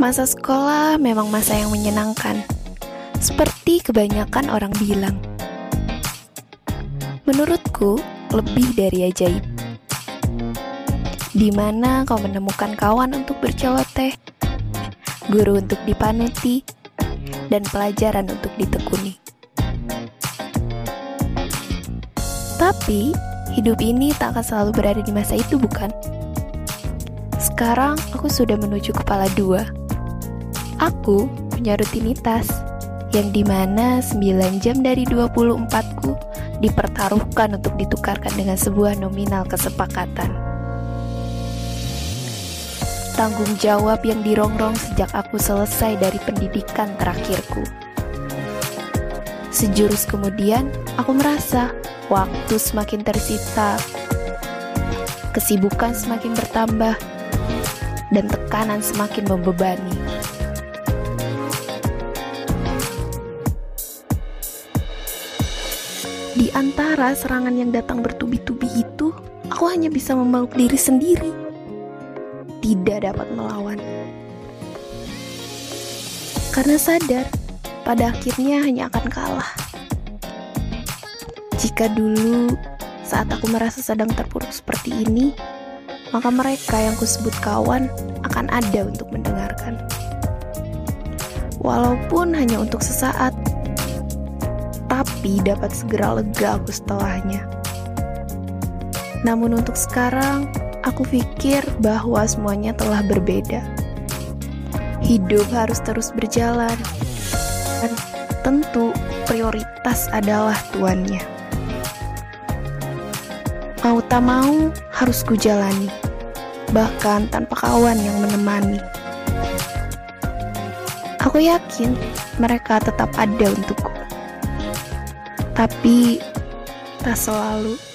Masa sekolah memang masa yang menyenangkan, seperti kebanyakan orang bilang. Menurutku, lebih dari ajaib. Di mana kau menemukan kawan untuk berceloteh, guru untuk dipanuti, dan pelajaran untuk ditekuni. Tapi, hidup ini tak akan selalu berada di masa itu, bukan? Sekarang aku sudah menuju kepala dua. Aku punya rutinitas yang di mana 9 jam dari 24ku dipertaruhkan untuk ditukarkan dengan sebuah nominal kesepakatan. Tanggung jawab yang dirongrong sejak aku selesai dari pendidikan terakhirku. Sejurus kemudian, aku merasa waktu semakin tersita, kesibukan semakin bertambah, dan tekanan semakin membebani. Di antara serangan yang datang bertubi-tubi itu, aku hanya bisa memeluk diri sendiri. Tidak dapat melawan. Karena sadar, pada akhirnya hanya akan kalah. Jika dulu saat aku merasa sedang terpuruk seperti ini, maka mereka yang kusebut kawan akan ada untuk mendengarkan. Walaupun hanya untuk sesaat, tapi dapat segera lega aku setelahnya. Namun untuk sekarang, aku pikir bahwa semuanya telah berbeda. Hidup harus terus berjalan. Dan tentu prioritas adalah tuannya. Mau tak mau, harus kujalani. Bahkan tanpa kawan yang menemani. Aku yakin mereka tetap ada untukku tapi tak selalu.